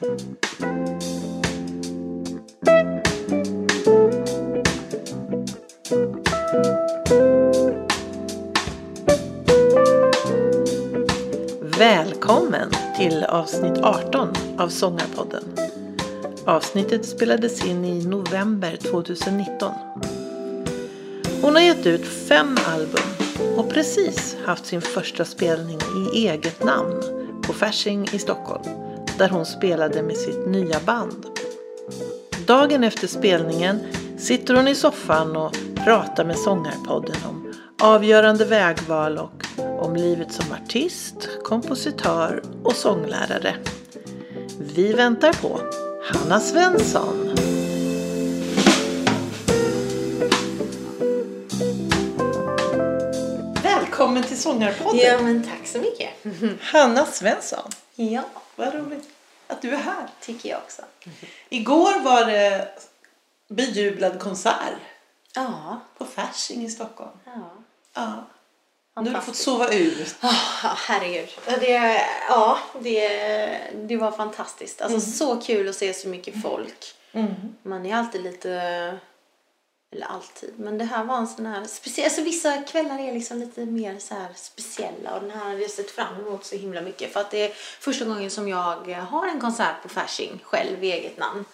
Välkommen till avsnitt 18 av Sångarpodden. Avsnittet spelades in i november 2019. Hon har gett ut fem album och precis haft sin första spelning i eget namn på Fasching i Stockholm där hon spelade med sitt nya band. Dagen efter spelningen sitter hon i soffan och pratar med Sångarpodden om avgörande vägval och om livet som artist, kompositör och sånglärare. Vi väntar på Hanna Svensson. Välkommen till Sångarpodden. Ja, men tack så mycket. Hanna Svensson. Ja, Vad roligt att du är här. tycker jag också. Igår var det bejublad konsert Ja, på Fasching i Stockholm. ja. Ja. Nu har du fått sova ut. Oh, herregud. Det, ja, det, det var fantastiskt. Alltså så kul att se så mycket folk. Mm. Man är alltid lite, eller alltid, men det här var en sån här speciell, alltså vissa kvällar är liksom lite mer så här speciella och den här har jag sett fram emot så himla mycket för att det är första gången som jag har en konsert på Fasching själv i eget namn.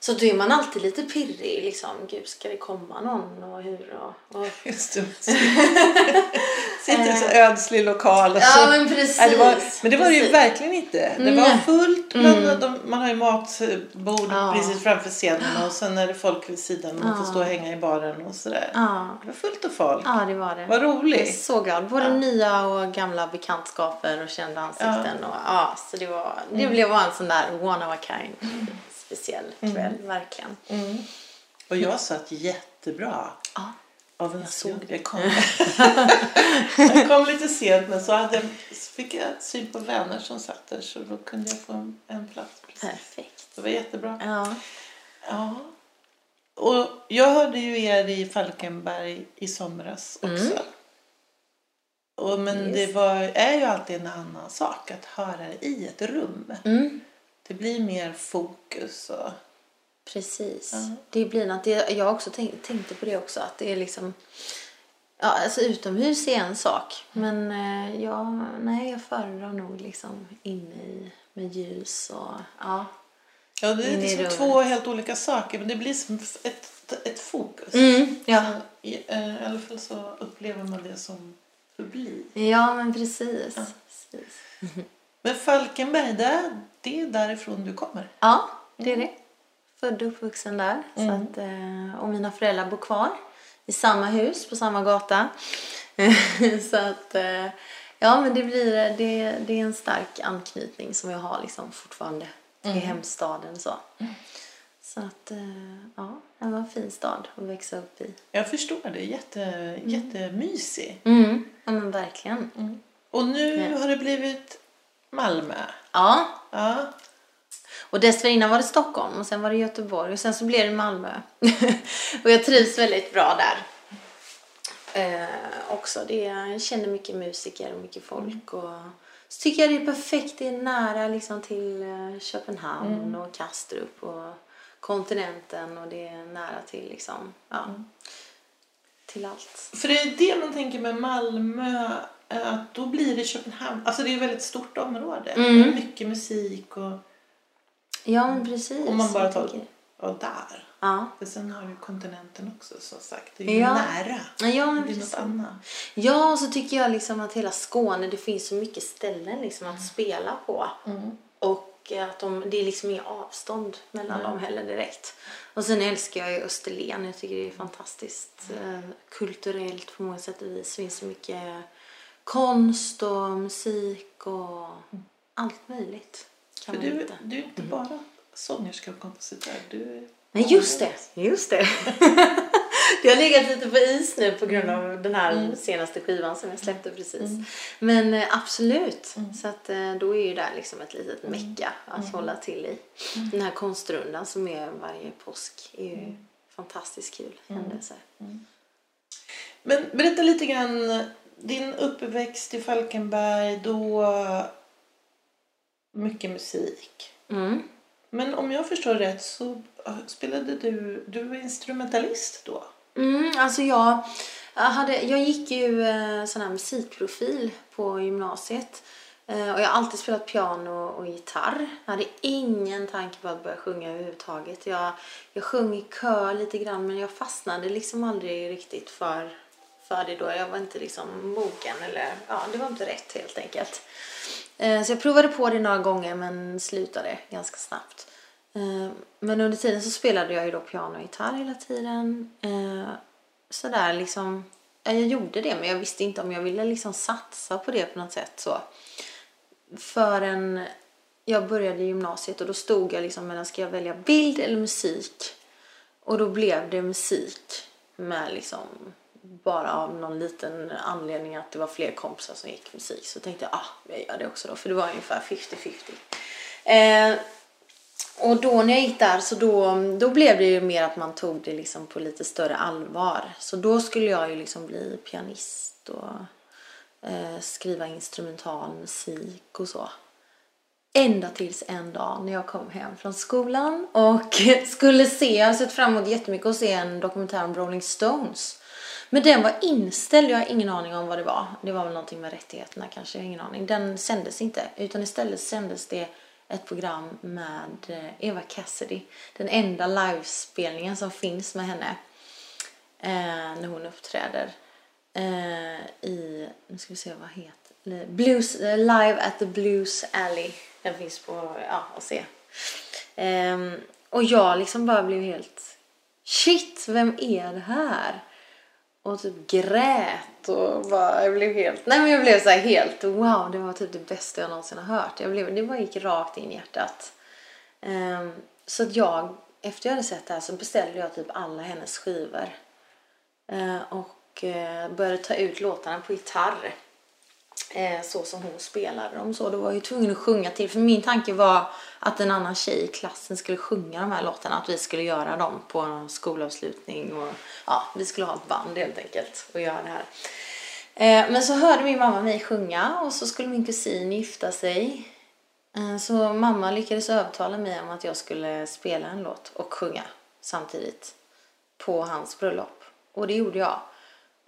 Så då är man alltid lite pirrig liksom, gud ska det komma någon och hur och, och Just det. Sitter i en så ödslig lokal. Och Ja, så. men precis. Nej, det var, men det var det ju verkligen inte. Det var fullt. Bland, de, man har ju matbord Ja. precis framför scenen och sen är det folk vid sidan. Man får stå och hänga i baren och sådär. Ja. Det var fullt av folk. Ja, det var det. Vad Jag är roligt. så glad. Både nya och gamla bekantskaper och kända ansikten. Och, ja, så det, var, det blev en sån där one of a kind speciell kväll, verkligen. Mm. Och jag satt jättebra. Ja. Av en Jag såg slump. Jag kom, jag kom lite sent men så, hade, så fick jag syn på vänner som satt där så då kunde jag få en, en plats. Precis. Perfekt. Det var jättebra. Ja. Ja. Och jag hörde ju er i Falkenberg i somras också. Och, men Yes. det var, är ju alltid en annan sak att höra det i ett rum. Mm. Det blir mer fokus och... Precis. Ja. Det blir något, det, jag också tänkt, tänkte på det också att det är liksom Ja, alltså utomhus är en sak. Men eh, ja, nej, jag föredrar nog liksom inne i med ljus och ja. Ja, det är liksom två helt olika saker men det blir som ett, ett fokus. ja. I, eh, I alla fall så upplever man det som publik. Ja, men precis. Ja. precis. Men Falkenberg, det, det är därifrån du kommer? Ja, det är det. Född och uppvuxen där. Mm. Så att, eh, och mina föräldrar bor kvar i samma hus på samma gata. så att, eh, ja men det blir, det, det är en stark anknytning som jag har liksom fortfarande till Mm. hemstaden så. Så att, eh, ja, det var en fin stad att växa upp i. Jag förstår det, Jätte, jättemysig. Mm. Ja men verkligen. Och nu Ja. har det blivit Malmö. Ja, Ja. Och dessförinnan var det Stockholm och sen var det Göteborg och sen så blev det Malmö. och jag trivs väldigt bra där. Eh, också. Det jag känner mycket musiker och mycket folk. Och så tycker jag det är perfekt. Det är nära liksom till eh, Köpenhamn och Kastrup och kontinenten och det är nära till liksom, ja, till allt. För det är det man tänker med Malmö, att då blir det Köpenhamn. Alltså det är ett väldigt stort område. Mm. Mycket musik och, Ja, men precis. om man bara tar och där. Ja. För sen har du kontinenten också så sagt. Det är ju Ja. nära. Ja, Det men blir precis. något annat. Ja, och så tycker jag liksom att hela Skåne, det finns så mycket ställen liksom att spela på. Och att de, det är liksom inga avstånd mellan dem heller direkt. Och sen älskar jag ju Österlen. Jag tycker det är fantastiskt eh, kulturellt på många sätt och vis. Det finns så mycket konst och musik och allt möjligt. Kan För man du, du är inte bara sångerska och kompositör. Du Nej, just det. Just det. det har legat lite på is nu på grund av den här senaste skivan som jag släppte precis. Men eh, absolut. Så att eh, då är ju det liksom ett litet mecka att hålla till i. Den här konstrundan som är varje påsk är ju fantastiskt kul händelse. Men berätta lite grann, din uppväxt i Falkenberg, då mycket musik. Mm. Men om jag förstår rätt så äh, spelade du, du var instrumentalist då? Mm, alltså jag, jag, hade, jag gick ju eh, sån här musikprofil på gymnasiet. Eh, och jag har alltid spelat piano och gitarr. Jag hade ingen tanke på att börja sjunga överhuvudtaget. Jag, jag sjöng i kör lite grann men jag fastnade liksom aldrig riktigt för, för det då. Jag var inte liksom mogen eller ja, det var inte rätt helt enkelt. Eh, så jag provade på det några gånger men slutade ganska snabbt. Eh, men under tiden så spelade jag ju då piano och gitarr hela tiden. Eh, sådär liksom. Jag gjorde det men jag visste inte om jag ville liksom satsa på det på något sätt så. Förrän jag började gymnasiet och då stod jag liksom mellan ska jag välja bild eller musik? Och då blev det musik med liksom bara av någon liten anledning att det var fler kompisar som gick musik så tänkte jag ah, jag gör det också då för det var ungefär 50-50. Eh, och då när jag gick där så då, då blev det ju mer att man tog det liksom på lite större allvar. Så då skulle jag ju liksom bli pianist och eh, skriva instrumental musik och så. Ända tills en dag när jag kom hem från skolan och skulle se, jag har sett fram emot jättemycket att se en dokumentär om Rolling Stones. Men den var inställd, jag har ingen aning om vad det var. Det var väl någonting med rättigheterna kanske, jag har ingen aning. Den sändes inte, utan istället sändes det ett program med eh, Eva Cassidy. Den enda livespelningen som finns med henne eh, när hon uppträder eh, i, nu ska vi se vad heter eh, Blues, eh, Live at the Blues Alley. Den finns på, ja, att se. Ehm, och jag liksom bara blev helt shit, vem är det här? Och typ grät och bara, jag blev helt, nej men jag blev så helt, wow, det var typ det bästa jag någonsin har hört. Jag blev, det bara gick rakt in i hjärtat. Um, så att jag, efter jag hade sett det här så beställde jag typ alla hennes skivor. Uh, och uh, började ta ut låtarna på gitarr. Eh, så som hon spelade dem så. Då var jag ju tvungen att sjunga till. För min tanke var att en annan tjej i klassen skulle sjunga de här låtarna. Att vi skulle göra dem på en skolavslutning. Och, ja, vi skulle ha ett band helt enkelt och göra det här. Eh, men så hörde min mamma mig sjunga och så skulle min kusin gifta sig. Eh, så mamma lyckades övertala mig om att jag skulle spela en låt och sjunga samtidigt på hans bröllop. Och det gjorde jag.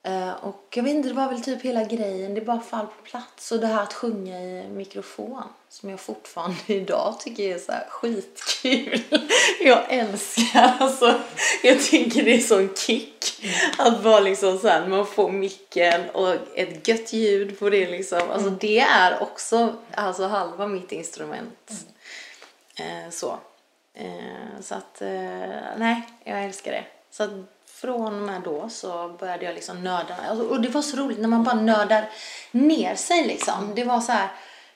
Eh, och jag vet inte, det var väl typ hela grejen. Det bara fall på plats. Och det här att sjunga i mikrofon. Som jag fortfarande idag tycker är så här skitkul. Jag älskar alltså. Jag tycker det är sån kick. Att bara liksom så här, man får micken och ett gött ljud på det liksom. Alltså mm. det är också alltså halva mitt instrument. Mm. så. Eh, så att, nej, jag älskar det. Så från och med då så började jag liksom nörda. Alltså, och det var så roligt när man bara nördar ner sig liksom. Det var så här,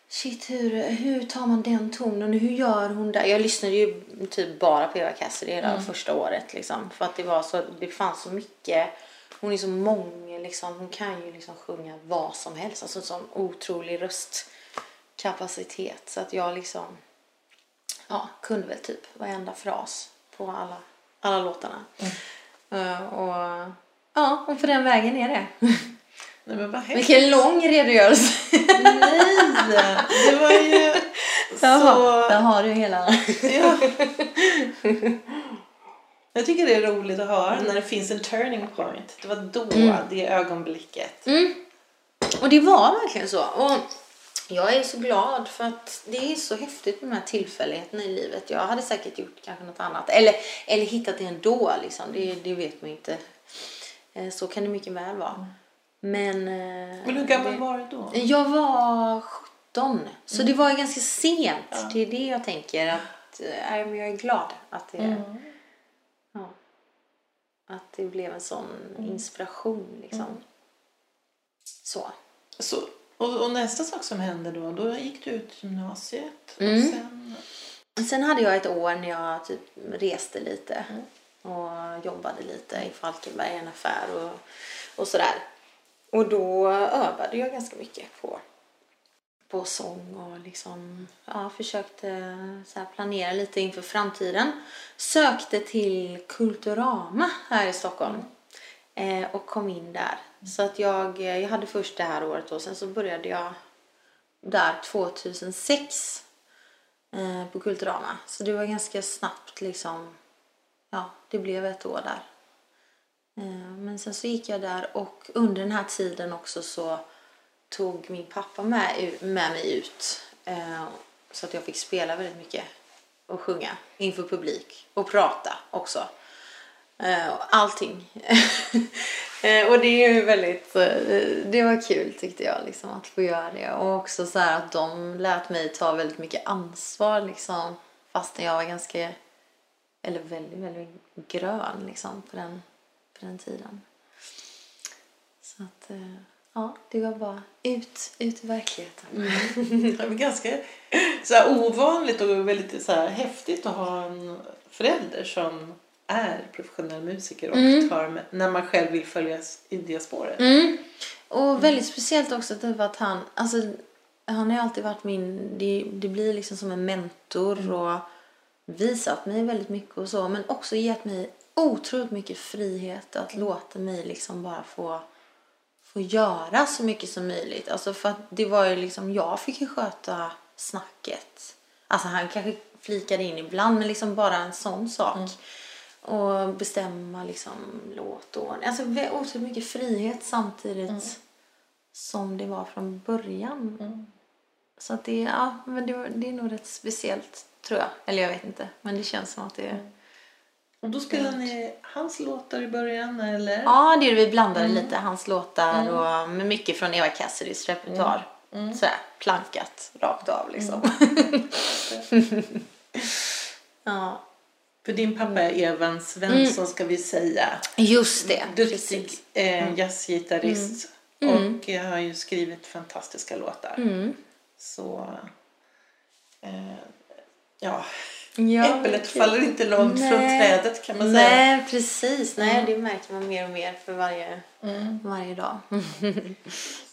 shit hur, hur tar man den tonen? Hur gör hon det? Jag lyssnade ju typ bara på Eva Cassidy hela mm. första året liksom. För att det var så, det fanns så mycket. Hon är så många liksom. Hon kan ju liksom sjunga vad som helst. Alltså sån otrolig röstkapacitet. Så att jag liksom, ja, kunde väl typ varenda fras på alla, alla låtarna. Mm. Uh, och ja, och på den vägen är det. Nej, men vad Vilken lång redogörelse. Nej, det var ju så... Jaha, där har du hela. ja. Jag tycker det är roligt att höra när det finns en turning point. Det var då, mm. det ögonblicket. Mm. Och det var verkligen så. Och jag är så glad för att det är så häftigt med de här tillfälligheterna i livet. Jag hade säkert gjort kanske något annat. Eller, eller hittat det ändå liksom. Det, det vet man inte. Eh, så kan det mycket väl vara. Mm. Men... Eh, Men hur gammal det, var du då? Jag var 17. Så mm. det var ganska sent. Ja. Det är det jag tänker. Att, äh, jag är glad att det... Mm. Ja, att det blev en sån mm. inspiration liksom. Mm. Så. Så och, och, nästa sak som hände då, då gick du ut gymnasiet och mm. sen? Sen hade jag ett år när jag typ reste lite mm. och jobbade lite i Falkenberg i en affär och, och sådär. Och då övade jag ganska mycket på, på sång och liksom, ja, försökte så planera lite inför framtiden. Sökte till Kulturama här i Stockholm mm eh, och kom in där så att jag, eh, jag hade först det här året och sen så började jag där 2006. eh, på Kulturama. Så det var ganska snabbt liksom. Ja, det blev ett år där. Eh, men sen så gick jag där och under den här tiden också så tog min pappa med, med mig ut. Eh, så att jag fick spela väldigt mycket och sjunga inför publik och prata också. Eh, allting. Eh, och det är ju väldigt, eh, det var kul tyckte jag liksom att få göra det. Och också så här att de lät mig ta väldigt mycket ansvar liksom. Fastän jag var ganska, eller väldigt, väldigt grön liksom på den, på den tiden. Så att, ja, det var bara ut, ut i verkligheten. Mm. Det var ganska så här, ovanligt och väldigt så här, häftigt att ha en förälder som är professionell musiker och mm. tar när man själv vill följa i det spåret. Mm. Och väldigt speciellt också typ att han, alltså han har alltid varit min, det, det blir liksom som en mentor mm. och visat mig väldigt mycket och så men också gett mig otroligt mycket frihet att låta mig liksom bara få få göra så mycket som möjligt. Alltså för att det var ju liksom, jag fick ju sköta snacket. Alltså han kanske flikade in ibland men liksom bara en sån sak. Mm. Och bestämma liksom låtordning. Alltså otroligt mycket frihet samtidigt mm. som det var från början. Mm. Så att det, ja, men det, det är nog rätt speciellt tror jag. Eller jag vet inte. Men det känns som att det är mm. Och då spelar ni hans låtar i början eller? Ja, det är det. Vi blandade mm. lite hans låtar mm. och med mycket från Eva Cassidys repertoar. Mm. mm. Sådär plankat rakt av liksom. Mm. ja. För din pappa är Evan Svensson ska vi säga. Just det. Duktig eh, jazzgitarrist. Och jag har ju skrivit fantastiska låtar. Så eh, ja, Ja, Äpplet faller inte långt Nej. från trädet kan man säga. Nej, precis. Nej, mm. det märker man mer och mer för varje, mm. varje dag.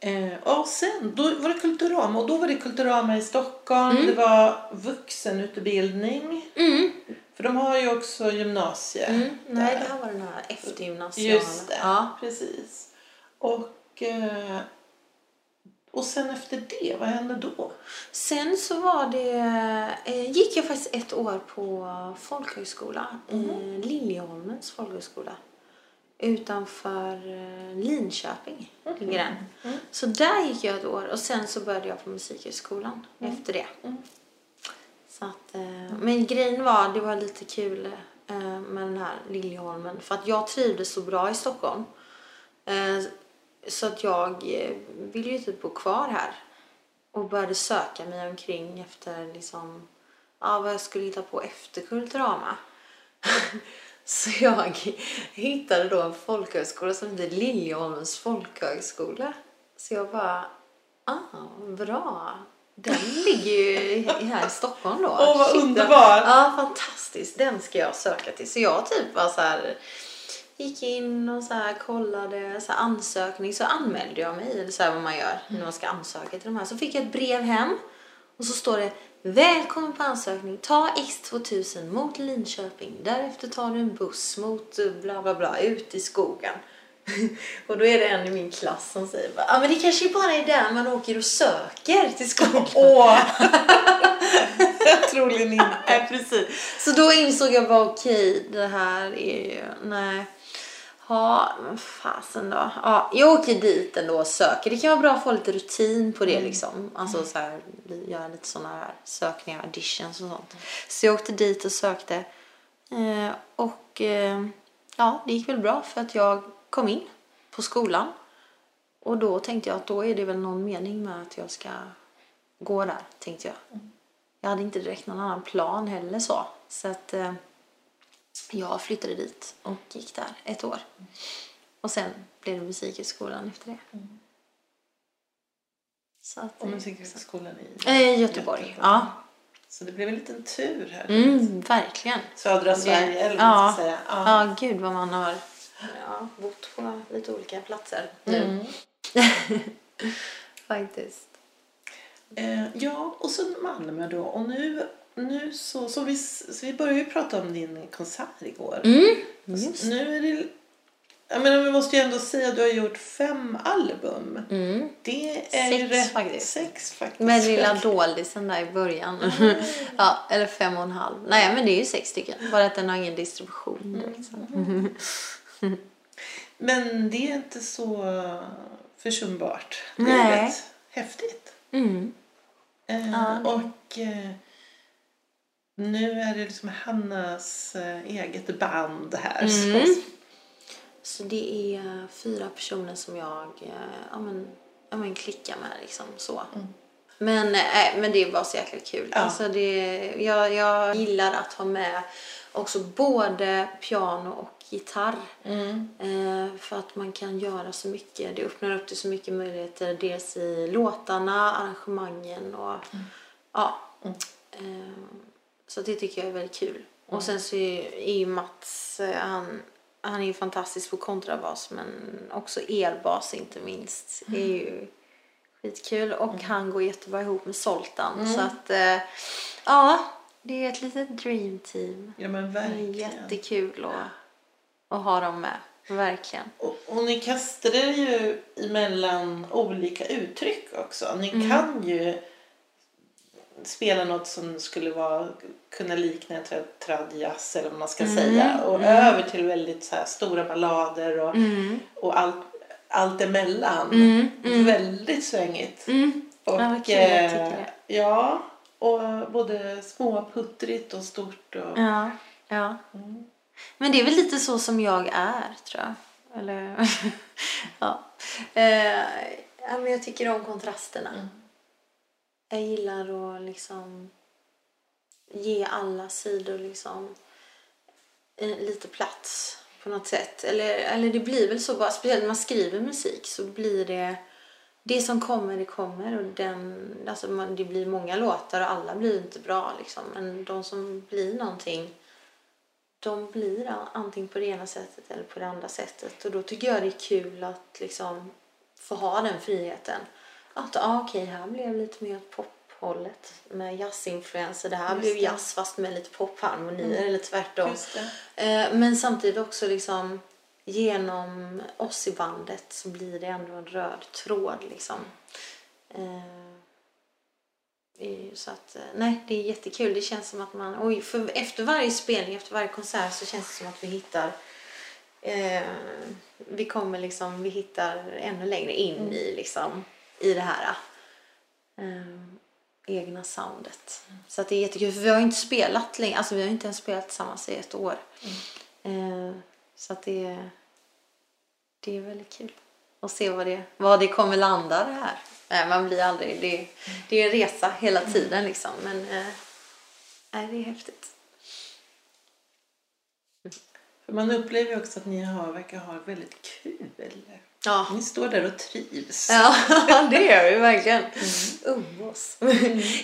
eh, och sen, då var det Kulturama och då var det Kulturama i Stockholm. Mm. Det var vuxenutbildning. Mm. För de har ju också gymnasie. Mm. Nej, det här var den här eftergymnasiala. Just det, ja. precis. Och eh, och sen efter det, vad hände då? Sen så var det, eh, gick jag faktiskt ett år på folkhögskola mm. i Liljeholmens folkhögskola. Utanför eh, Linköping mm. ligger den. Mm. Så där gick jag ett år och sen så började jag på musikhögskolan mm. efter det. Mm. Så att, eh, men grejen var, det var lite kul eh, med den här Liljeholmen för att jag trivdes så bra i Stockholm. Så att jag ville ju typ bo kvar här. Och började söka mig omkring efter liksom, ja, vad jag skulle hitta på efter Kulturama. så jag hittade då en folkhögskola som heter Liljeholmens folkhögskola. Så jag bara, ah, bra. Den ligger ju här i Stockholm då. Åh, vad underbar! Ja, fantastiskt. Den ska jag söka till. Så jag typ var så här gick in och så här kollade så här ansökning så anmälde jag mig eller så här vad man gör när man ska ansöka till de här så fick jag ett brev hem och så står det Välkommen på ansökning. Ta X2000 mot Linköping. Därefter tar du en buss mot eh, bla bla bla ut i skogen. och då är det en i min klass som säger ja ah, men det kanske bara är där man åker och söker till skogen. Åh! Troligen inte. nej, precis. Så då insåg jag bara okej, okay, det här är ju, nej. Ja, men fasen då. Ja, jag åker dit ändå och söker. Det kan vara bra att få lite rutin på det mm. liksom. Alltså så här, göra lite sådana här sökningar, auditions och sånt. Så jag åkte dit och sökte. Eh, och eh, ja, det gick väl bra för att jag kom in på skolan. Och då tänkte jag att då är det väl någon mening med att jag ska gå där, tänkte jag. Mm. Jag hade inte direkt någon annan plan heller så. Så att eh, jag flyttade dit och gick där ett år. Och sen blev det musikhögskolan efter det. Mm. Så att, och musikhögskolan i äh, Göteborg. Göteborg. Ja. Så det blev en liten tur här. Mm, verkligen. Södra Sverige, eller ja. säga. Ja. ja, gud vad man har ja, bott på lite olika platser Mm. Faktiskt. Eh, ja, och så Malmö då. Och nu nu så, så, vi, så vi började ju prata om din konsert igår. Mm, just. Nu är det jag menar, vi måste ju ändå säga att du har gjort fem album. Mm. Det är Sex rätt... faktiskt. Sex faktiskt. Med lilla doldisen där i början. ja, eller fem och en halv. Nej, men det är ju sex stycken. Bara att den har ingen distribution. direkt, så. Men det är inte så försumbart. Det är Nej. rätt häftigt. Mm. Eh, Ja, och eh, nu är det liksom Hannas eh, eget band här. Mm. Så, Så det är fyra personer som jag eh, ja, men, ja, men klickar med. Liksom, så. Men, äh, men det är bara så jäkla kul. Ja. Alltså det, jag, jag gillar att ha med också både piano och gitarr. mm. Eh, för att man kan göra så mycket. Det öppnar upp till så mycket möjligheter. Dels i låtarna, arrangemangen och ja. Eh, så det tycker jag är väldigt kul. Och sen så är, ju Mats, eh, han, han är ju fantastisk på kontrabas men också elbas inte minst. Det är ju skitkul. Och han går jättebra ihop med Soltan. Så att eh, ja, det är ett litet dream team. Ja men Det är verkligen. jättekul att, att ha dem med. Verkligen. Och, och ni kastade ju emellan olika uttryck också. Ni Mm. kan ju spela något som skulle vara, kunna likna en trad, trad jazz eller vad man ska Mm. säga. Och över till väldigt så här stora ballader och, Mm. och allt, allt emellan. Mm, mm. Väldigt svängigt. Mm. Och, Ja, kul, eh. Ja, och både småputtrigt och stort. Och, Ja, ja. Men det är väl lite så som jag är, tror jag. Eller, ja. Eh, ja. Men jag tycker om kontrasterna. Jag gillar att liksom ge alla sidor liksom lite plats på något sätt. Eller, eller det blir väl så bara, speciellt när man skriver musik så blir det det som kommer, det kommer. Och den, alltså man, det blir många låtar och alla blir inte bra. Liksom. Men de som blir någonting, de blir antingen på det ena sättet eller på det andra sättet. Och då tycker jag det är kul att liksom få ha den friheten. Att ah, okej, här blev lite mer pophållet med jazzinfluenser. Det här Just blev det. jazz fast med lite popharmonier eller tvärtom. Eh, Men samtidigt också liksom genom oss i bandet så blir det ändå en röd tråd liksom. Eh, Så att, eh, nej, det är jättekul. Det känns som att man, oj, för efter varje spelning, efter varje konsert så känns det som att vi hittar eh, vi kommer liksom, vi hittar ännu längre in i liksom, i det här eh, egna soundet. Så att det är jättekul, för vi har ju inte spelat länge, alltså vi har inte ens spelat tillsammans i ett år. Eh, så att det, det är väldigt kul att se vad det, vad det kommer landa det här. Nej, man blir aldrig, det, det är en resa hela tiden liksom, men eh, nej, det är häftigt. Man upplever ju också att ni har, verkar ha väldigt kul. Ja, Ni står där och trivs. Ja, det gör vi verkligen. Umgås.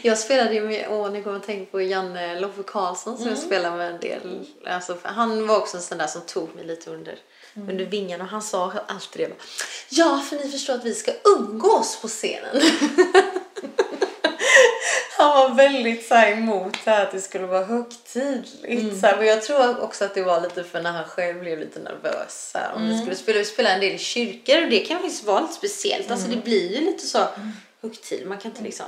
Jag spelade ju med, åh, ni kommer att tänka på Janne Loffe Karlsson som jag spelade med en del. Alltså, han var också en sån där som tog mig lite under, under vingarna och han sa alltid det. bara, Ja, för ni förstår att vi ska umgås på scenen. Han var väldigt så här, emot det här att det skulle vara högtidligt. Så här, men jag tror också att det var lite för när han själv blev lite nervös. Så här, om vi skulle spela, vi spelade en del i kyrkor och det kan faktiskt vara lite speciellt. Alltså det blir ju lite så högtid. Man kan inte liksom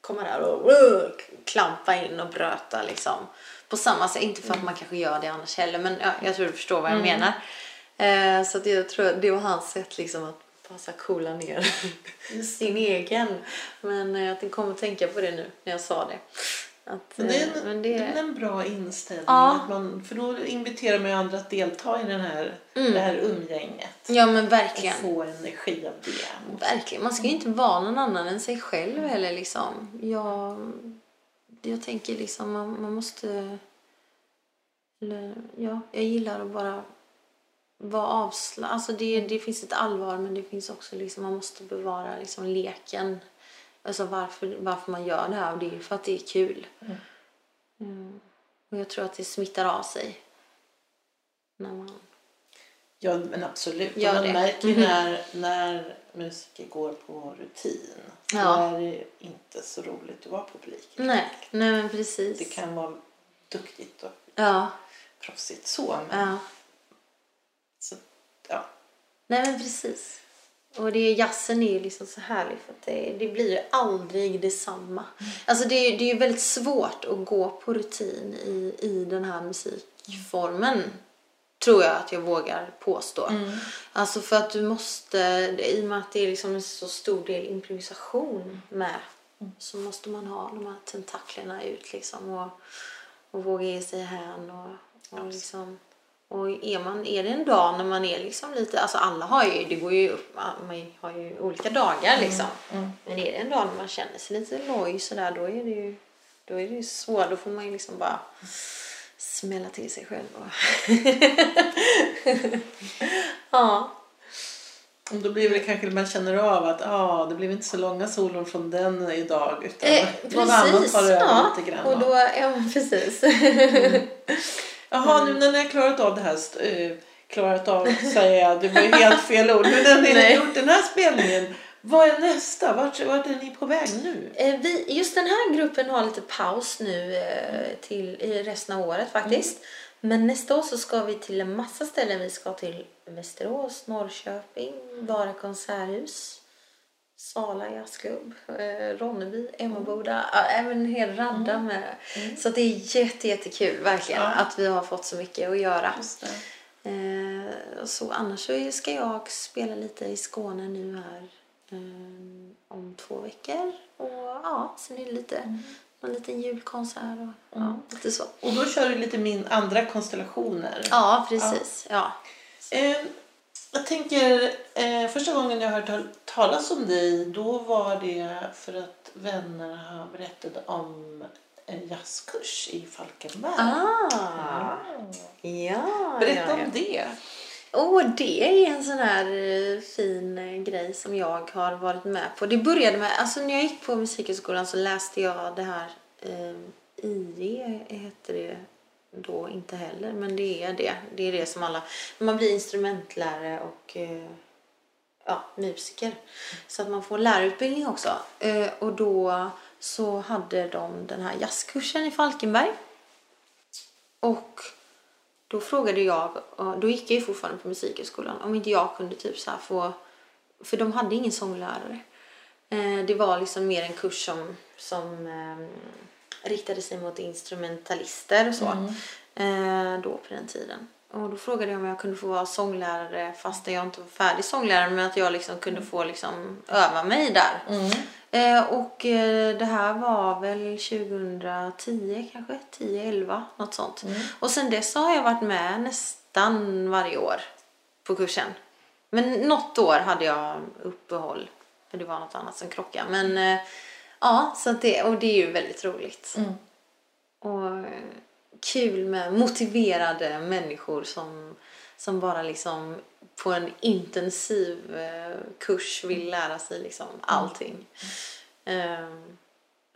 komma där och uh, klampa in och bröta liksom. På samma sätt, inte för att man kanske gör det annars heller men ja, jag tror du förstår vad jag menar. Eh, så att jag tror det var hans sätt liksom att passa coola ner sin egen. Men eh, jag kommer att tänka på det nu när jag sa det. Att, Men det, är eh, en, men det... det, är en bra inställning. Ja. Att man, för då inviterar man ju andra att delta i den här, Mm. det här umgänget. ja men Och verkligen. få energi av det. Verkligen. Man ska ju inte vara någon annan än sig själv heller liksom. Jag, jag tänker liksom man, man måste... Eller, ja, jag gillar att bara vara avslappnad. Alltså det, det finns ett allvar men det finns också liksom man måste bevara liksom leken. Alltså varför, varför man gör det här och det är ju för att det är kul. Mm. Och jag tror att det smittar av sig. När man... Ja men absolut. Gör man det. märker ju Mhm. när, när musiker går på rutin. Då Ja. är det inte så roligt att vara publik. Nej, nej men precis. Det kan vara duktigt och Ja, proffsigt så. Men, ja. Ja. Nej men precis. Och det, jazzen är ju liksom så härlig för att det, det blir ju aldrig detsamma. Alltså det, det är ju väldigt svårt att gå på rutin i, i den här musikformen. Tror jag att jag vågar påstå. Alltså för att du måste, i och med att det är liksom en så stor del improvisation med. Så måste man ha de här tentaklerna ut liksom och, och våga ge sig hän och, och liksom och är, man, är det en dag när man är liksom lite, alltså alla har ju, det går ju upp, man har ju olika dagar liksom. Men är det en dag när man känner sig lite loj sådär då är det ju, då är det ju svårt, då får man ju liksom bara smälla till sig själv ja. Och Då blir det kanske man känner av att ah, det blev inte så långa solon från den idag utan Eh, någon annan tar över ja. lite grann. Och då, ja precis. Jaha, nu när ni har klarat av det här, eh, klarat av, säger jag, det var helt fel ord. Nu när ni har gjort den här spelningen, vad är nästa? Vart, vart är ni på väg nu? Eh, Vi, just den här gruppen har lite paus nu eh, till i resten av året faktiskt. Men nästa år så ska vi till en massa ställen. Vi ska till Västerås, Norrköping, Vara konserthus, Sala jazzklubb, eh, Ronneby, Emmaboda. Ja, även en hel radda med. Så att det är jätte, jättekul verkligen Ja. att vi har fått så mycket att göra. Eh, och så annars så ska jag spela lite i Skåne nu här eh, om två veckor. Och ja, sen är det lite, någon liten julkonsert och ja, lite så. Och då kör du lite min andra konstellationer. Ja, precis. Ja. Eh, jag tänker, eh, första gången jag hörde tal- talas om dig, då var det för att vänner berättade om en jazzkurs i Falkenberg. Ah, ja. Berätta ja, ja. om det. Åh, det är en sån här eh, fin eh, grej som jag har varit med på. Det började med, alltså när jag gick på musikhögskolan så läste jag det här eh, IE hette det då inte heller, men det är det. Det är det som alla, när man blir instrumentlärare och eh, ja, musiker. Så att man får lärarutbildning också. Eh, och då så hade de den här jazzkursen i Falkenberg. Och då frågade jag, då gick jag ju fortfarande på musikhögskolan, om inte jag kunde typ så här få, för de hade ingen sånglärare. Eh, det var liksom mer en kurs som, som ehm, riktade sig mot instrumentalister och så. Eh, då på den tiden. Och då frågade jag om jag kunde få vara sånglärare fast jag inte var färdig sånglärare men att jag liksom kunde få liksom öva mig där. Eh, och eh, det här var väl 2010 kanske, 10-11 något sånt. Och sen dess har jag varit med nästan varje år på kursen. Men något år hade jag uppehåll för det var något annat som krockade. Men eh, ja, så det, och det är ju väldigt roligt. Och eh, kul med motiverade människor som, som bara liksom på en intensiv eh, kurs vill lära sig liksom allting eh,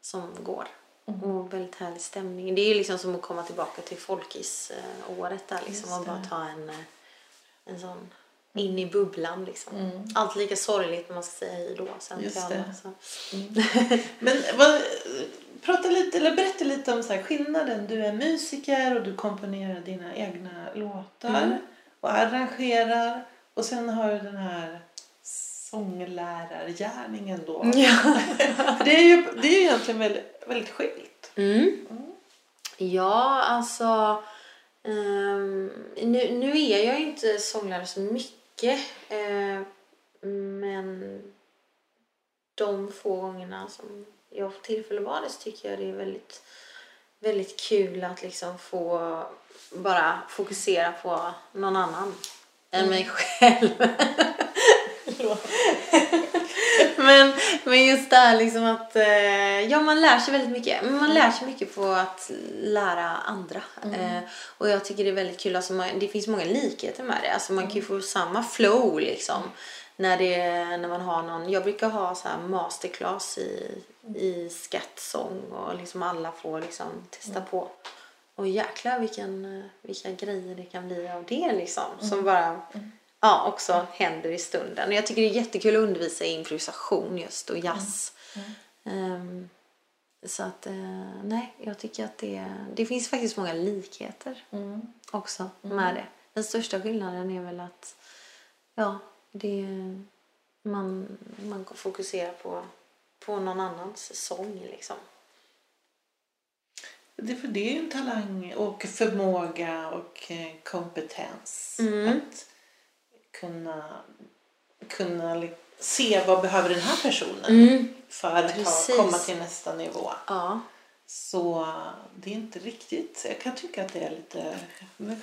som går. Och väldigt härlig stämning. Det är ju liksom som att komma tillbaka till folkis-året där liksom och bara ta en, eh, en sån in i bubblan liksom. Allt lika sorgligt när man ska säga hej då sen Just till alla. Så. Men vad, prata lite, eller berätta lite om så här, skillnaden. Du är musiker och du komponerar dina egna låtar och arrangerar. Och sen har du den här sånglärargärningen då. Ja. Det är ju det är ju egentligen väldigt, väldigt skilt. Mm. Ja, alltså... ehm, nu, nu är jag ju inte sånglärare så mycket. Eh, men de få gångerna som jag får tillfälle att vara det så tycker jag det är väldigt, väldigt kul att liksom få bara fokusera på någon annan än mig själv. men, men just det här liksom att eh, ja, man lär sig väldigt mycket. Men man lär sig mycket på att lära andra. Eh, och jag tycker det är väldigt kul. Alltså man, det finns många likheter med det. Alltså man kan ju få samma flow liksom. När, det, när man har någon, jag brukar ha så här masterclass i, i skattsång och liksom alla får liksom testa på. Och jäklar vilken, vilka grejer det kan bli av det liksom. Som bara ja, också händer i stunden. Och jag tycker det är jättekul att undervisa i improvisation just och jazz. Ehm, så att, eh, nej, jag tycker att det, det finns faktiskt många likheter också med det. Den största skillnaden är väl att, ja, Det, man, man fokuserar på, på någon annans sång liksom. Det, för det är ju en talang och förmåga och eh, kompetens. Mm. Att kunna, kunna se vad behöver den här personen för att ha, Precis. komma till nästa nivå. Ja. Så det är inte riktigt, jag kan tycka att det är lite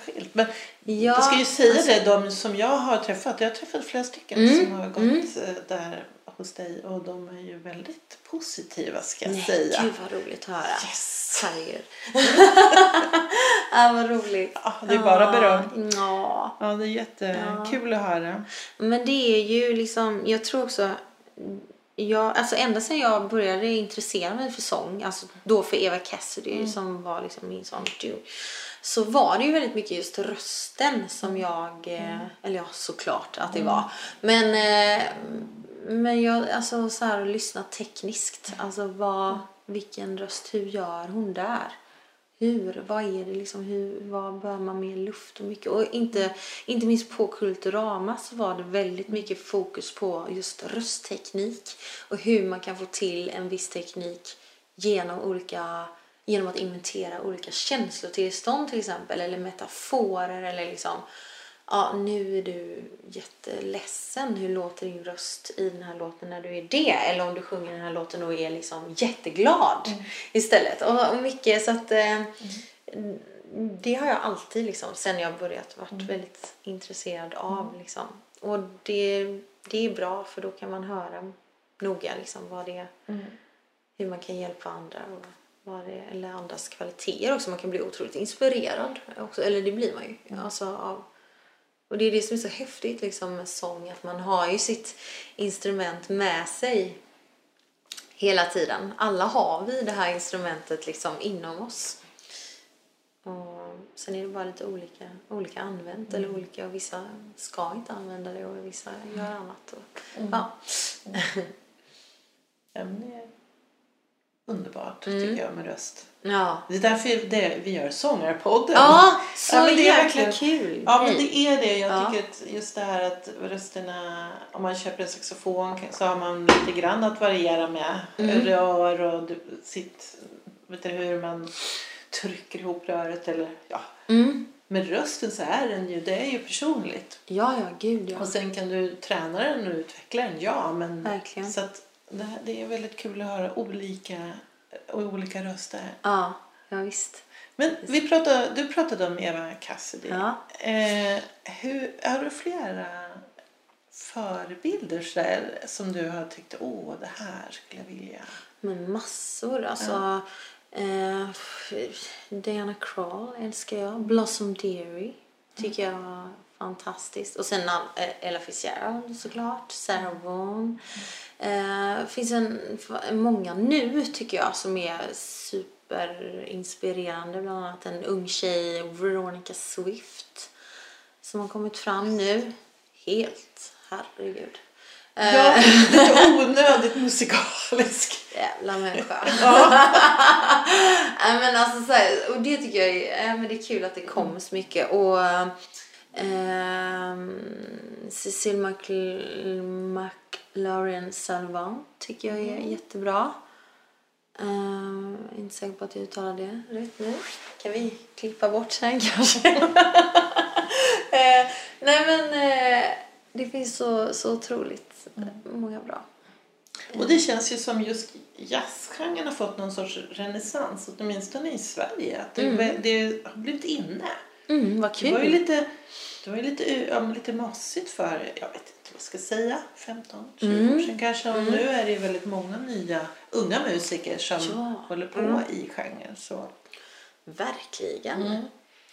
skilt. Men Ja, jag ska ju säga alltså- det, de som jag har träffat, jag har träffat flera stycken Mm, som har gått eh, där hos dig och de är ju väldigt positiva ska jag Nej, säga. gud vad roligt att höra. Yes. Herregud. ja, vad roligt. Ja, det är bara beröm. Ja. Ja, det är jättekul att höra. Men det är ju liksom, jag tror också, jag, alltså ända sedan jag började intressera mig för sång, alltså då för Eva Cassidy som var liksom min sån du, så var det ju väldigt mycket just rösten som jag, eh, eller ja såklart att det var, men, eh, men jag, alltså så här att lyssna tekniskt, alltså vad, vilken röst, hur gör hon där? Hur, vad är det liksom, hur, vad behöver man mer luft och mycket och inte, inte minst på Kulturama så var det väldigt mycket fokus på just röstteknik och hur man kan få till en viss teknik genom olika genom att inventera olika känslotillstånd till exempel eller metaforer eller liksom ja nu är du jätteledsen. Hur låter din röst i den här låten när du är det? Eller om du sjunger den här låten och är liksom jätteglad istället. Och, och mycket så att eh, det har jag alltid liksom sen jag börjat varit väldigt intresserad av liksom. Och det, det är bra för då kan man höra noga liksom vad det är hur man kan hjälpa andra och vad det, eller andras kvaliteter också. Man kan bli otroligt inspirerad också, eller det blir man ju. Alltså, av, och det är det som är så häftigt liksom, med sång, att man har ju sitt instrument med sig hela tiden. Alla har vi det här instrumentet liksom inom oss. Och sen är det bara lite olika, olika använt eller olika och vissa ska inte använda det och vissa gör annat. Och, ja. Ja, är underbart Mm. tycker jag med röst. ja. Det är därför det, vi gör Sångarpodden. Ja, så men det är verkligen- kul. Ja men det är det. Jag Ja. tycker att just det här att rösterna, om man köper en saxofon så har man lite grann att variera med. Mm. Rör och sitt, vet du hur man trycker ihop röret eller ja. Mm. Med rösten så är den ju, det är ju personligt. Ja, ja, gud ja. Och sen kan du träna den och utveckla den, ja men. Verkligen. Så att det, det är väldigt kul att höra olika, olika röster. Ja, ja visst. Men vi pratade, du pratade om Eva Cassidy. Ja. Eh, hur, har du flera förebilder så där, som du har tyckt, åh det här skulle jag vilja. Men massor. Alltså, eh, Diana Krall älskar jag. Blossom Dearie tycker jag var fantastiskt. Och sen eh, Ella Fitzgerald såklart. Sarah Vaughan. Eh, finns en, många nu tycker jag som är superinspirerande. Bland annat en ung tjej, Veronica Swift. Som har kommit fram nu. Helt, herregud. Eh, Ja, lite onödigt musikalisk. Jävla människa. Nej, men alltså, så här, och det tycker jag är, ja, men det är kul att det kommer så mycket. Och Cecile McL- McLaurin Salvant tycker jag är jättebra. Ehm, inte säker på att jag uttalar det rätt nu. Kan vi klippa bort sen kanske? Eh, nej men eh, det finns så, så otroligt många bra. Och det känns ju som just jazzgenren har fått någon sorts renässans, åtminstone i Sverige. Att det, det har blivit inne. Mm, vad Det var ju kul. lite, det var ju lite, ja, lite mossigt för, jag vet inte vad jag ska säga, 15-20 år sedan kanske. Och nu är det ju väldigt många nya unga musiker som Ja. håller på i genren. Så. Verkligen.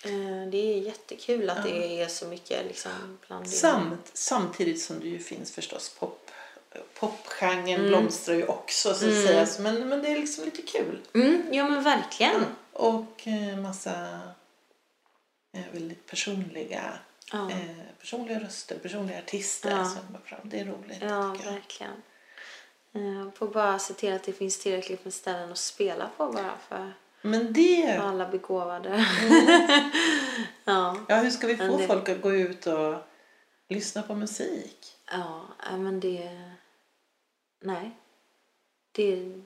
Eh, Det är jättekul att det är så mycket liksom bland Samt, samtidigt som det ju finns förstås pop, popgenren blomstrar ju också så att säga. Men, men det är liksom lite kul. Mm, ja men verkligen. Och eh, massa väldigt personliga, Ja. eh, personliga röster, personliga artister Ja. som kommer fram. Det är roligt Ja, verkligen. Eh, Får bara se till att det finns tillräckligt med ställen att spela på bara för Men det, alla begåvade. ja. ja hur ska vi få det- folk att gå ut och lyssna på musik? Ja, ja, men det... Nej. Det,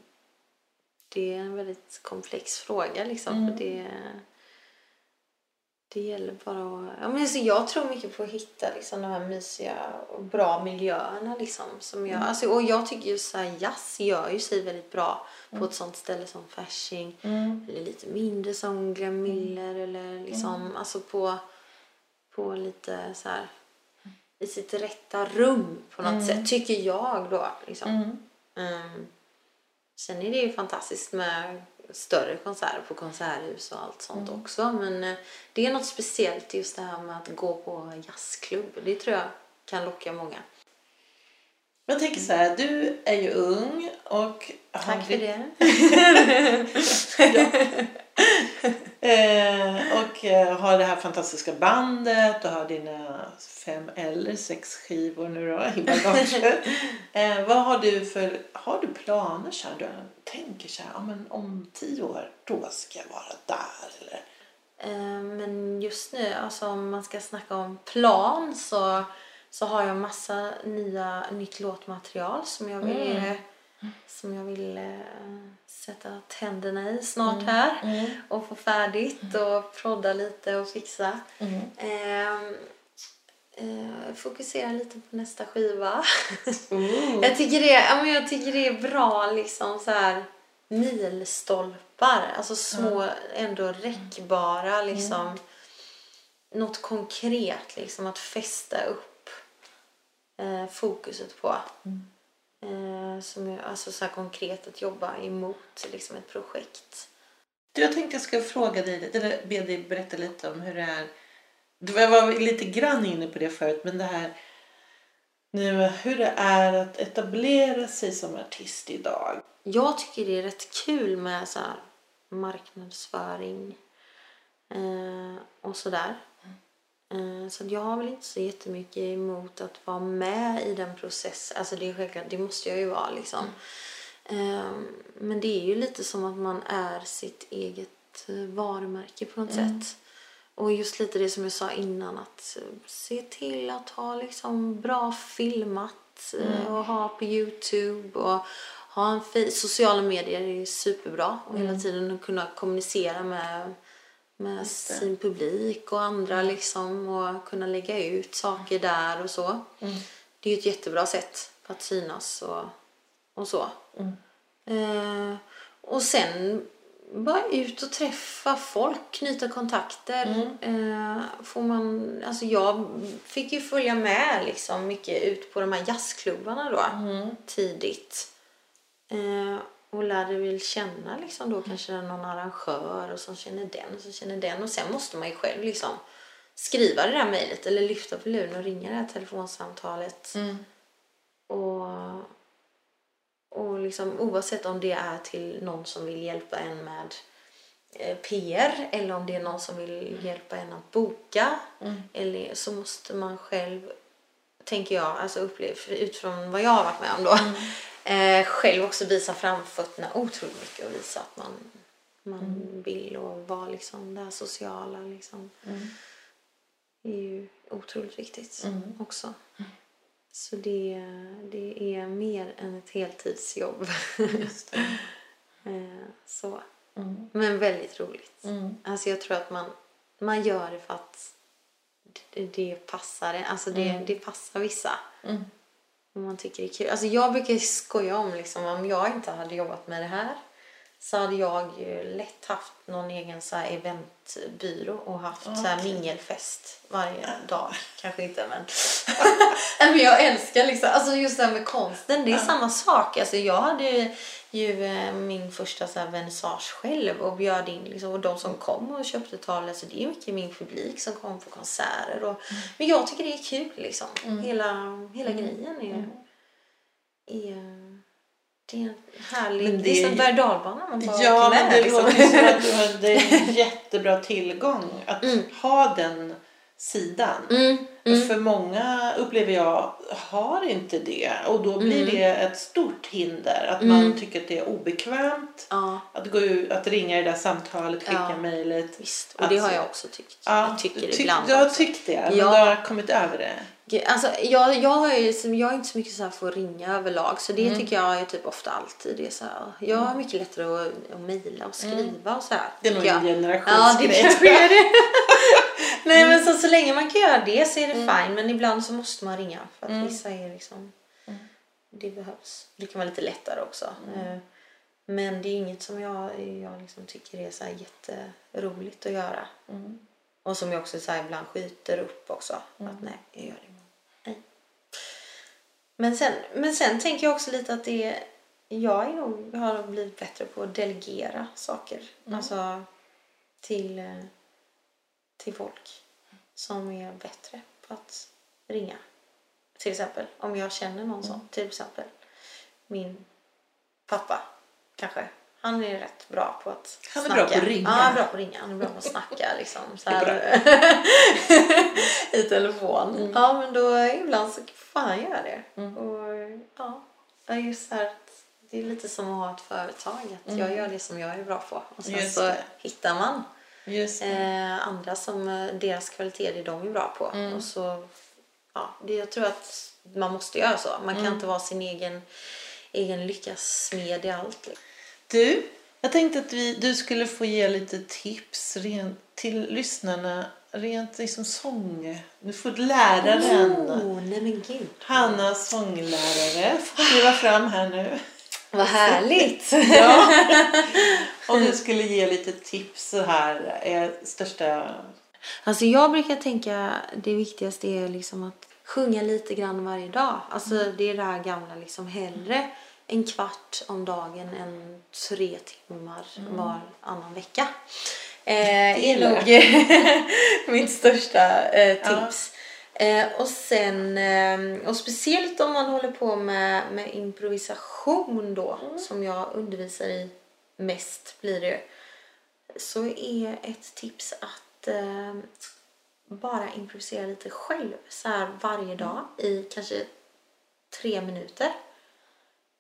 det är en väldigt komplex fråga liksom. Mm. För det, det gäller bara att... Ja, men alltså, jag tror mycket på att hitta liksom, de här mysiga och bra miljöerna. Liksom, som jag, alltså, och jag tycker ju så här, jazz gör ju sig väldigt bra på ett sånt ställe som Fasching. Eller lite mindre som Glenn Miller. Eller liksom, alltså på, på lite så här i sitt rätta rum på något sätt, tycker jag då. Liksom. Ehm, sen är det ju fantastiskt med större konserter på konserthus och allt sånt också. Men eh, det är något speciellt just det här med att gå på jazzklubb. Det tror jag kan locka många. Jag tänker så här, du är ju ung och Tack för det. Eh, och eh, har det här fantastiska bandet och har dina fem eller sex skivor nu då i bagaget. eh, vad har du för, har du planer så här? Du tänker så här, ja, men om tio år då ska jag vara där eller? Eh, Men just nu, alltså om man ska snacka om plan så, så har jag massa nya, nytt låtmaterial som jag vill, eh, som jag vill eh, sätta tänderna i snart här och få färdigt och prodda lite och fixa. Ehm, eh, fokusera lite på nästa skiva. jag, tycker det, ja, men jag tycker det är bra liksom så här milstolpar. Alltså små, ändå räckbara liksom. Något konkret liksom att fästa upp eh, fokuset på. Eh, som är, alltså så här konkret att jobba emot liksom ett projekt. Du, jag tänkte jag ska fråga dig, eller be dig berätta lite om hur det är. Du var lite grann inne på det förut, men det här nu hur det är att etablera sig som artist idag. Jag tycker det är rätt kul med så marknadsföring eh, och sådär. Eh, så jag har väl inte så jättemycket emot att vara med i den processen. Alltså det är självklart, det måste jag ju vara liksom. Eh, men det är ju lite som att man är sitt eget eh, varumärke på något sätt. Och just lite det som jag sa innan att eh, se till att ha liksom bra filmat eh, och ha på Youtube och ha en sociala medier är superbra och hela tiden kunna kommunicera med, med sin publik och andra liksom och kunna lägga ut saker där och så. Det är ju ett jättebra sätt att synas och, och så. Eh, och sen bara ut och träffa folk, knyta kontakter. Eh, får man, alltså jag fick ju följa med liksom mycket ut på de här jazzklubbarna då tidigt. Eh, och lärde väl känna liksom då kanske någon arrangör och som känner den och som känner den. Och sen måste man ju själv liksom skriva det där mejlet eller lyfta på luren och ringa det här telefonsamtalet. Och, och liksom, oavsett om det är till någon som vill hjälpa en med eh, PR eller om det är någon som vill hjälpa en att boka eller så måste man själv, tänker jag, alltså uppleva, utifrån vad jag har varit med om då, eh, själv också visa framfötterna otroligt mycket och visa att man, man vill och vara liksom det här sociala liksom. Det är ju otroligt viktigt också. Så det, det är mer än ett heltidsjobb. Eh, så. Men väldigt roligt. Alltså jag tror att man, man gör det för att det, det passar. Alltså det, det passar vissa. Och man tycker det är kul. Alltså jag brukar skoja om liksom, om jag inte hade jobbat med det här så hade jag ju lätt haft någon egen så här eventbyrå och haft så här mingelfest varje dag. Kanske inte men. Men jag älskar liksom, alltså just det här med konsten, det är samma sak. Alltså jag hade ju eh, min första så här vernissage själv och bjöd in liksom, och de som kom och köpte tal, alltså det är mycket min publik som kom på konserter. Och, Men jag tycker det är kul liksom. Hela, hela grejen är, är det är en härlig, Men det är det är som berg och dalbana man bara Ja, men det liksom. låter som att du har- det är en jättebra tillgång att ha den sidan. Mm, mm. För många upplever jag har inte det och då blir Mm. det ett stort hinder. Att man tycker att det är obekvämt Ja, att gå ut, att ringa i det där samtalet, skicka Ja. mejlet. visst. Och det har jag också tyckt. Ja, jag tycker tyck- ibland Du har tyckt det, men Ja. du har kommit över det. Alltså, jag, jag, har ju, jag är inte så mycket så här för att ringa överlag så det Mm. tycker jag är typ ofta alltid. Är så här, jag har mycket lättare att, att mejla och skriva och så här. Mm. Det är nog en generationsgrej. Ja, det är det. Nej men så, så länge man kan göra det så är det Mm. fine men ibland så måste man ringa för att vissa är liksom det behövs. Det kan vara lite lättare också. Mm. Eh, Men det är inget som jag, jag liksom tycker är så här jätteroligt att göra. Mm. Och som jag också så här ibland skjuter upp också. Att nej, jag gör det. Men sen, men sen tänker jag också lite att det är, jag är nog, har blivit bättre på att delegera saker. Alltså till, till folk som är bättre på att ringa. Till exempel om jag känner någon sån. Till exempel min pappa kanske. Han är rätt bra på att Han är snacka. bra på att ringa. Ja, han är bra på att ringa. Han är bra på att snacka liksom. Så Det är här, I telefon. Mm. Ja, men då ibland så får han göra det. Och ja, det är just här det är lite som att ha ett företag. Att Jag gör det som jag är bra på. Och sen Mm. Just så det. hittar man det. eh, andra som eh, deras kvalitet är de är bra på. Mm. Och så, ja, det, jag tror att man måste göra så. Man kan Mm. inte vara sin egen, egen lyckas smed i allt. Du, jag tänkte att vi, du skulle få ge lite tips rent, till lyssnarna. Rent liksom sång. Du får läraren. Oh, nej men gud. Hanna sånglärare får kliva fram här nu. Vad härligt. Ja. Om du skulle ge lite tips så här. Är största... Alltså jag brukar tänka det viktigaste är liksom att sjunga lite grann varje dag. Alltså det är det här gamla liksom hellre en kvart om dagen än tre timmar var annan vecka. Eh, är nog mitt största eh, tips. Eh, och sen, eh, och speciellt om man håller på med, med improvisation då, som jag undervisar i mest blir det så är ett tips att eh, bara improvisera lite själv så här varje dag i kanske tre minuter.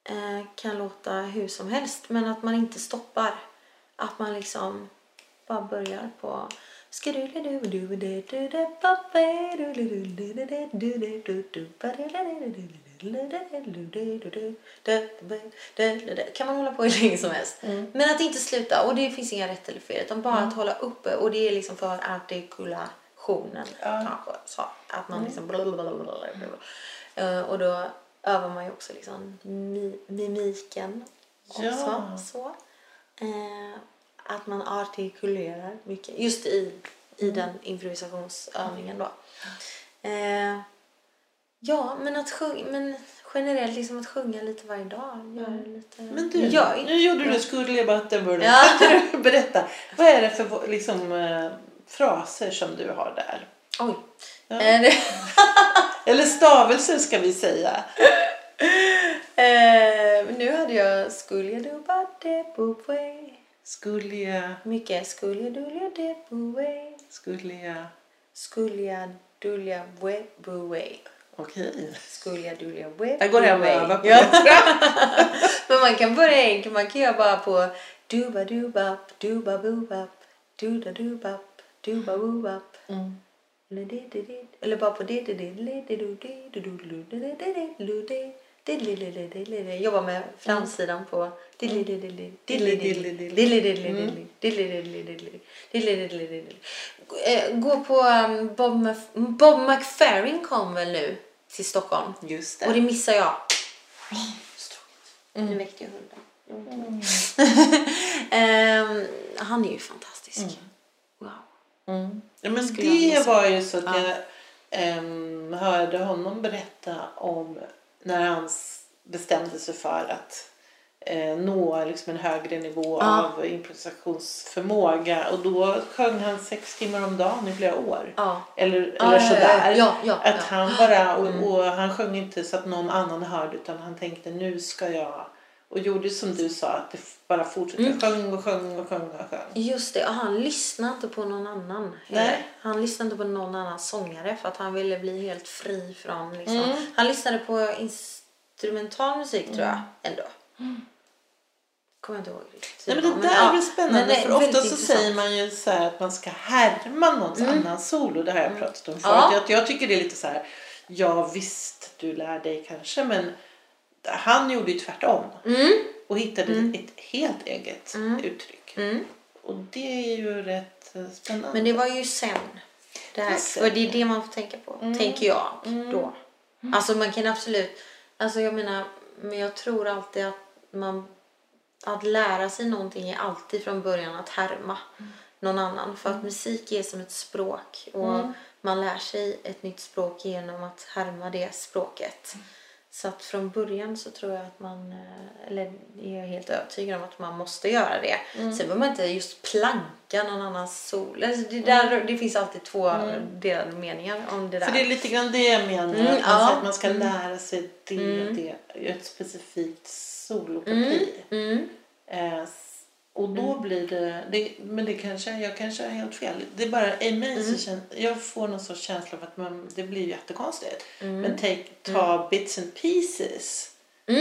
Eh, kan låta hur som helst men att man inte stoppar. Att man liksom bara börjar på kan man hålla på hur länge som helst. Men att inte sluta. Och det finns inga rätt eller fel. Utan bara att hålla uppe. Och det är liksom för artikulationen. Kanske. Så, att man liksom... blablabla. Eh, Och då övar man ju också liksom mi- mimiken. Också, Ja. så. Eh, att man artikulerar mycket. Just i, i den improvisationsövningen då. Eh, ja, men att sjunga, men generellt liksom att sjunga lite varje dag. Göra lite... Men du, Gör nu gjorde du Ja. skulle Butterburn. Ja. Berätta, vad är det för liksom, eh, fraser som du har där? Oj. Ja. Eller stavelser ska vi säga. eh, nu hade jag skulle du bara det way. Skulle jag, Mycket skulle jag dulja det way. skulle jag, Skulle jag dulja way. okej. Skulle jag dulja way. Jag går hem och övar på det. Men man kan börja enkelt. Man kan göra bara på duba dubap, duba bubap, duda dubap, duba bubap. Mm. Eller bara på det Jobba med framsidan på Gå på Bob, McFerrin kom väl nu till Stockholm? Just det. Och det missar jag. Mm. Nu väckte jag hunden. Han är ju fantastisk. Mm. Wow. Mm. Mm. Ja, men det var ju så att Ja. jag em, hörde honom berätta om när han bestämde sig för att eh, nå liksom en högre nivå Ja. av improvisationsförmåga. Och då sjöng han sex timmar om dagen i flera år. Ja. Eller, Ja, eller sådär. att. Mm. han bara, och, och han sjöng inte så att någon annan hörde utan han tänkte nu ska jag Och gjorde som du sa, att det bara fortsatte. Mm. Sjöng och sjöng och sjöng och sjöng. Just det, och han lyssnade inte på någon annan. Nej. Han lyssnade inte på någon annan sångare för att han ville bli helt fri från liksom. Mm. Han lyssnade på instrumental musik tror jag ändå. Kommer jag inte ihåg riktigt. Nej, men det där ja. är väl spännande. Men för ofta så intressant. säger man ju så här att man ska härma någons annan solo. Det har jag pratat om förut. Ja. Jag, jag tycker det är lite så här. Ja visst, du lär dig kanske. Men han gjorde ju tvärtom. Mm. Och hittade ett helt eget uttryck. Mm. Och det är ju rätt eh, spännande. Men det var ju sen. Det här, Det är sen. för det är det man får tänka på, Mm. tänker jag då. Alltså man kan absolut, alltså jag menar, men jag tror alltid att man, att lära sig någonting är alltid från början att härma någon annan. För att musik är som ett språk och man lär sig ett nytt språk genom att härma det språket. Så att från början så tror jag att man, eh, eller är jag helt övertygad om att man måste göra det. Sen behöver man inte just planka någon annans sol. Alltså det, där, det finns alltid två delade meningar om det där. För det är lite grann det jag menar. Mm, att man, ja. att man ska lära sig det och det. Ett specifikt soloparti. Mm. Eh, s- och då blir det, det, men det kanske, jag kanske har helt fel. Det är bara i mig Mm. så känns, jag får någon sorts känsla av att man, det blir jättekonstigt. Mm. Men take, ta bits and pieces.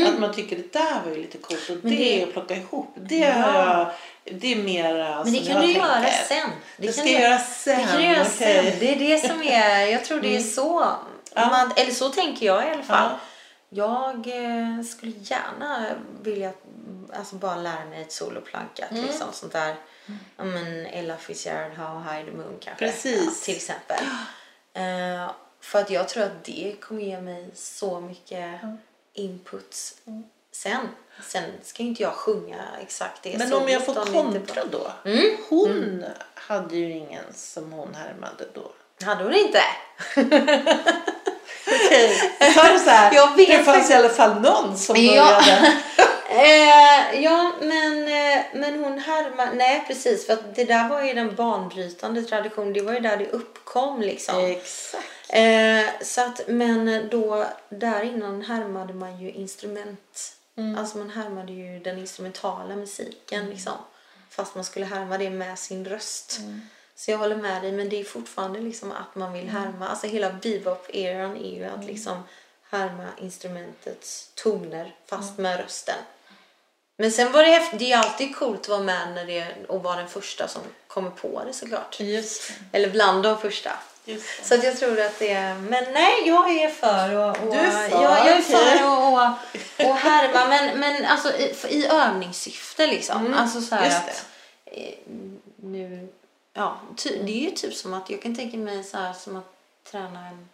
Att man tycker det där var ju lite coolt och det, det- att plocka ihop. Det, Ja. jag, det är mera Men det kan du göra tänker. sen. Det, ska jag göra sen. Det kan du göra sen. Det är det som är, jag tror det är så. Ja. Man, eller så tänker jag i alla fall. Ja. Jag eh, skulle gärna vilja mm, alltså bara lära mig ett soloplanka. Mm. Liksom, sånt där. Ja, men Ella Fitzgerald, How High the Moon kanske. Precis. Ja, till exempel. Eh, för att jag tror att det kommer ge mig så mycket inputs Mm. sen. Sen ska inte jag sjunga exakt det Men om jag får kontra då. Mm. Hon hade ju ingen som hon härmade då. Hade hon inte? Okej, det så här. Jag vet det fanns faktiskt- i alla fall någon som Ja. Eh, ja, men, eh, men hon härmar... Nej, precis. För att det där var ju den banbrytande traditionen. Det var ju där det uppkom liksom. Exakt. Eh, så att, men då, där innan härmade man ju instrument. Alltså man härmade ju den instrumentala musiken liksom. Fast man skulle härma det med sin röst. Så jag håller med dig, men det är fortfarande liksom att man vill härma. Alltså hela bebop-eran är ju att liksom härma instrumentets toner fast med rösten. Men sen var det. Det är alltid coolt att vara med när det, och vara den första som kommer på det såklart. Just det. Eller bland de första. Så att jag tror att det är... Men nej, jag är för och, och Du är för, jag, jag är för och, och, och härma. Men, men alltså i, i övningssyfte liksom. Alltså så att... eh, Nu, ja, ty, det är ju typ som att jag kan tänka mig så här som att träna en,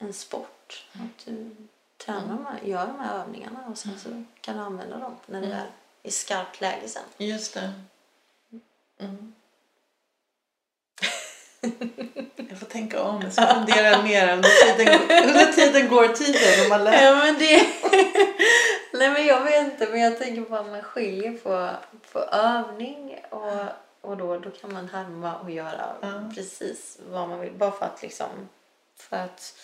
en sport. Att du tränar de här, gör de här övningarna och sen så kan du använda dem när det är i skarpt läge sen. Just det. Mm. Jag får tänka om. Jag ska fundera mer. Under tiden, under tiden går tiden och man lär Ja, men det... Nej, men jag vet inte. Men jag tänker på att man skiljer på, på övning och, och då, då kan man härma och göra Ja. precis vad man vill. Bara för att liksom... För att...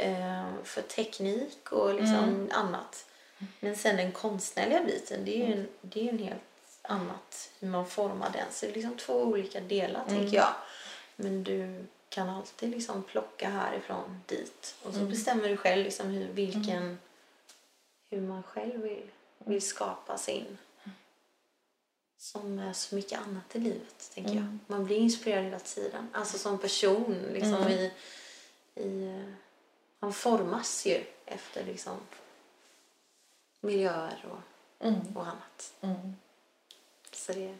Eh, för teknik och liksom annat. Men sen den konstnärliga biten, det är ju en, det är en helt annat hur man formar den. Så det är liksom två olika delar tänker jag. Men du kan alltid liksom plocka härifrån dit. Och så bestämmer du själv liksom hur, vilken, hur man själv vill, vill skapa sin. Som är så mycket annat i livet, tänker jag. Man blir inspirerad hela tiden. Alltså som person, liksom i, i... Man formas ju efter liksom miljöer och, Mm. och annat. Mm. Så det...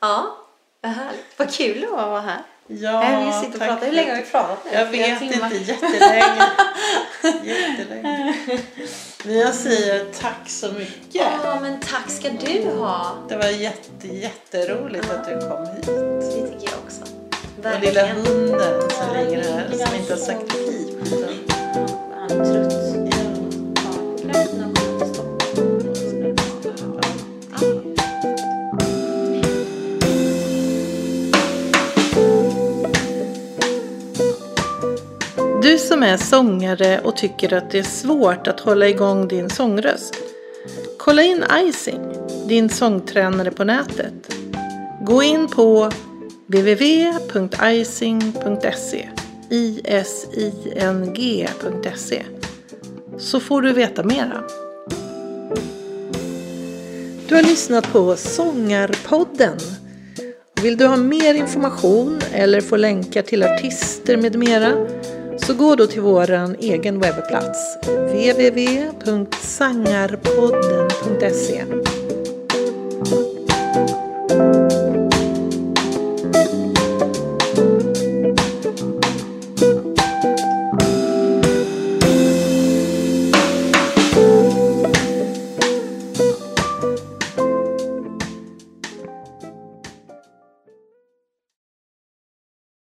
Ja, vad härligt. Vad kul det var att vara här. Ja, Nej, vi sitter och pratar. Hur länge har vi pratat nu? Jag vet inte, jättelänge. jättelänge. Men jag säger tack så mycket. Ja, men tack ska du ha. Det var jätte, jätteroligt att du kom hit. Det tycker jag också. Och lilla Verkligen. hunden som Ja, ligger här som inte har sagt pip trött. Du som är sångare och tycker att det är svårt att hålla igång din sångröst. kolla in Icing, din sångtränare på nätet. Gå in på www.icing.se ising.se så får du veta mera. Du har lyssnat på Sångarpodden. Vill du ha mer information eller få länkar till artister med mera så gå då till vår egen webbplats www.sangarpodden.se